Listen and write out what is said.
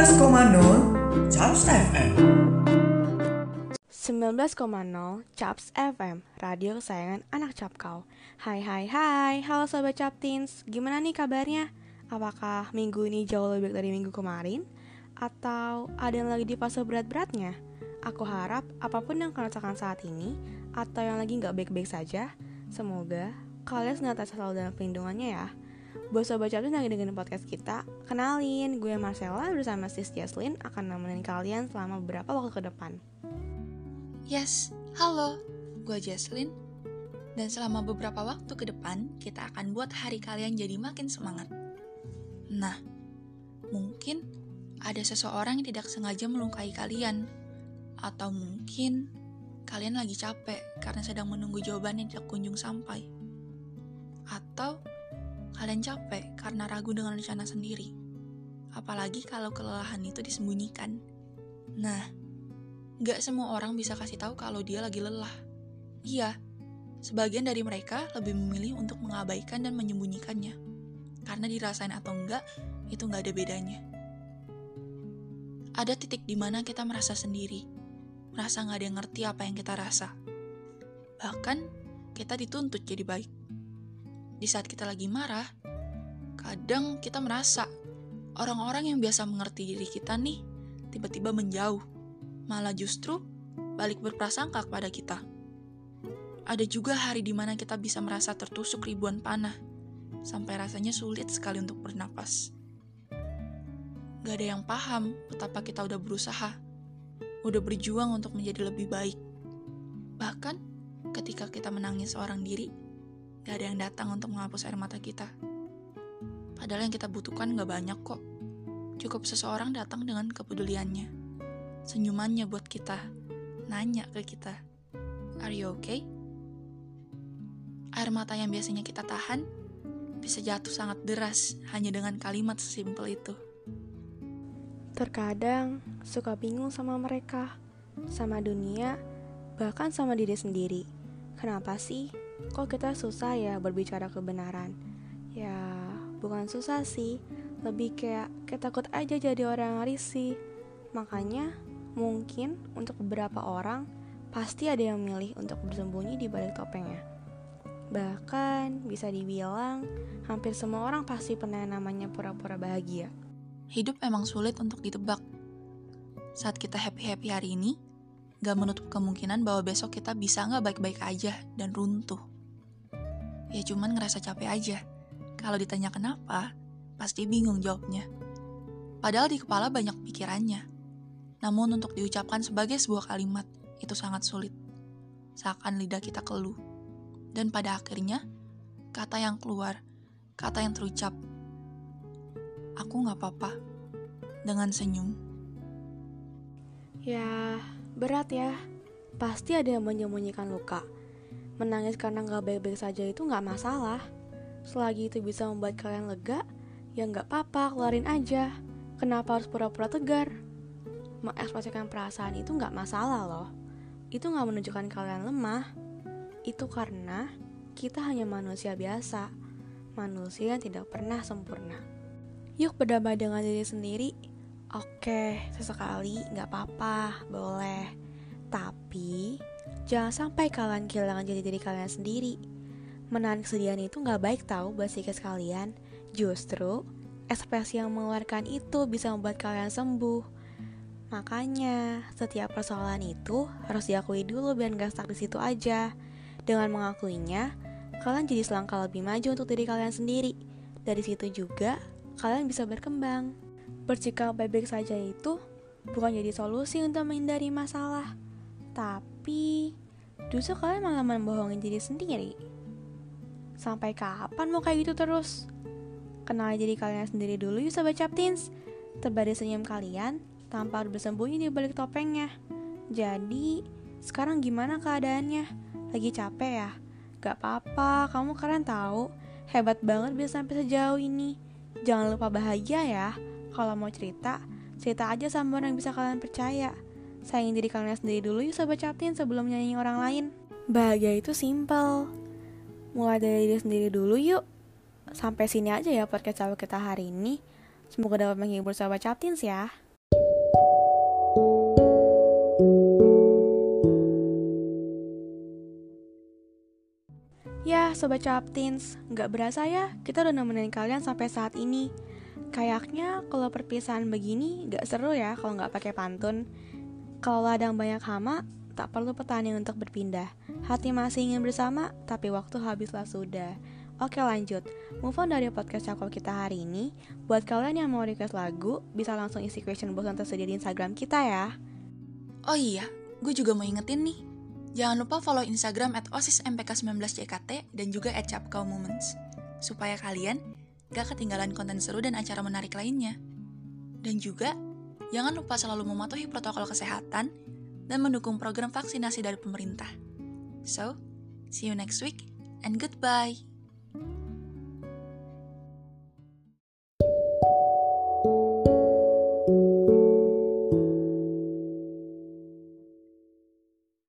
19,0 Caps FM 19,0 Caps FM, radio kesayangan anak Capkau. Hai hai hai, halo sobat Captins, gimana nih kabarnya? Apakah minggu ini jauh lebih baik dari minggu kemarin? Atau ada yang lagi di fase berat-beratnya? Aku harap apa pun yang kalian rasakan saat ini, atau yang lagi nggak baik-baik saja, semoga kalian senantiasa selalu dalam perlindungannya ya. Buat sobat Captain lagi dengerin podcast kita, kenalin, gue Marcella bersama Sis Jaslyn akan nemenin kalian selama beberapa waktu ke depan. Yes, halo, gue Jaslyn. Dan selama beberapa waktu ke depan, kita akan buat hari kalian jadi makin semangat. Nah, mungkin ada seseorang yang tidak sengaja melukai kalian. Atau mungkin kalian lagi capek karena sedang menunggu jawaban yang tidak kunjung sampai. Atau Kalian capek karena ragu dengan rencana sendiri. Apalagi kalau kelelahan itu disembunyikan. Nah, gak semua orang bisa kasih tahu kalau dia lagi lelah. Iya, sebagian dari mereka lebih memilih untuk mengabaikan dan menyembunyikannya. Karena dirasain atau enggak, itu gak ada bedanya. Ada titik di mana kita merasa sendiri, merasa gak ada yang ngerti apa yang kita rasa. Bahkan, kita dituntut jadi baik di saat kita lagi marah, kadang kita merasa orang-orang yang biasa mengerti diri kita nih tiba-tiba menjauh, malah justru balik berprasangka kepada kita. Ada juga hari di mana kita bisa merasa tertusuk ribuan panah, sampai rasanya sulit sekali untuk bernapas. Gak ada yang paham betapa kita udah berusaha, udah berjuang untuk menjadi lebih baik. Bahkan ketika kita menangis seorang diri, Gak ada yang datang untuk menghapus air mata kita. Padahal yang kita butuhkan gak banyak kok. Cukup seseorang datang dengan kepeduliannya. Senyumannya buat kita. Nanya ke kita. Are you okay? Air mata yang biasanya kita tahan bisa jatuh sangat deras hanya dengan kalimat sesimpel itu. Terkadang suka bingung sama mereka, sama dunia, bahkan sama diri sendiri. Kenapa sih kok kita susah ya berbicara kebenaran? Ya, bukan susah sih, lebih kayak kita takut aja jadi orang risih. Makanya, mungkin untuk beberapa orang, pasti ada yang milih untuk bersembunyi di balik topengnya. Bahkan, bisa dibilang, hampir semua orang pasti pernah namanya pura-pura bahagia. Hidup emang sulit untuk ditebak. Saat kita happy-happy hari ini, gak menutup kemungkinan bahwa besok kita bisa gak baik-baik aja dan runtuh. Ya cuman ngerasa capek aja. Kalau ditanya kenapa, pasti bingung jawabnya. Padahal di kepala banyak pikirannya. Namun untuk diucapkan sebagai sebuah kalimat, itu sangat sulit. Seakan lidah kita keluh. Dan pada akhirnya, kata yang keluar, kata yang terucap, aku gak apa-apa, dengan senyum. Ya, berat ya. Pasti ada yang menyembunyikan luka Menangis karena nggak baik-baik saja itu nggak masalah. Selagi itu bisa membuat kalian lega, ya nggak apa-apa, keluarin aja. Kenapa harus pura-pura tegar? Mengekspresikan perasaan itu nggak masalah loh. Itu nggak menunjukkan kalian lemah. Itu karena kita hanya manusia biasa, manusia yang tidak pernah sempurna. Yuk berdamai dengan diri sendiri. Oke, sesekali nggak apa-apa, boleh. Tapi Jangan sampai kalian kehilangan jati diri kalian sendiri. Menahan kesedihan itu gak baik tahu buat psikis kalian. Justru, ekspresi yang mengeluarkan itu bisa membuat kalian sembuh. Makanya, setiap persoalan itu harus diakui dulu biar gak stuck di situ aja. Dengan mengakuinya, kalian jadi selangkah lebih maju untuk diri kalian sendiri. Dari situ juga, kalian bisa berkembang. Bersikap baik-baik saja itu bukan jadi solusi untuk menghindari masalah, tapi justru kalian malah membohongin diri sendiri. Sampai kapan mau kayak gitu terus? Kenal diri kalian sendiri dulu yuk sobat Captins. Terbari senyum kalian tanpa harus bersembunyi di balik topengnya. Jadi, sekarang gimana keadaannya? Lagi capek ya? Gak apa-apa, kamu keren tahu. Hebat banget bisa sampai sejauh ini. Jangan lupa bahagia ya kalau mau cerita, cerita aja sama orang yang bisa kalian percaya. Sayangin diri kalian sendiri dulu yuk sobat captain sebelum nyanyi orang lain. Bahagia itu simple. Mulai dari diri sendiri dulu yuk. Sampai sini aja ya podcast sahabat kita hari ini. Semoga dapat menghibur sobat captins ya. Ya, Sobat Captins, nggak berasa ya, kita udah nemenin kalian sampai saat ini. Kayaknya kalau perpisahan begini nggak seru ya kalau nggak pakai pantun. Kalau ladang banyak hama, tak perlu petani untuk berpindah. Hati masih ingin bersama, tapi waktu habislah sudah. Oke lanjut, move on dari podcast cakap kita hari ini Buat kalian yang mau request lagu, bisa langsung isi question box yang tersedia di Instagram kita ya Oh iya, gue juga mau ingetin nih Jangan lupa follow Instagram at osismpk19jkt dan juga at supaya kalian gak ketinggalan konten seru dan acara menarik lainnya. Dan juga, jangan lupa selalu mematuhi protokol kesehatan dan mendukung program vaksinasi dari pemerintah. So, see you next week and goodbye.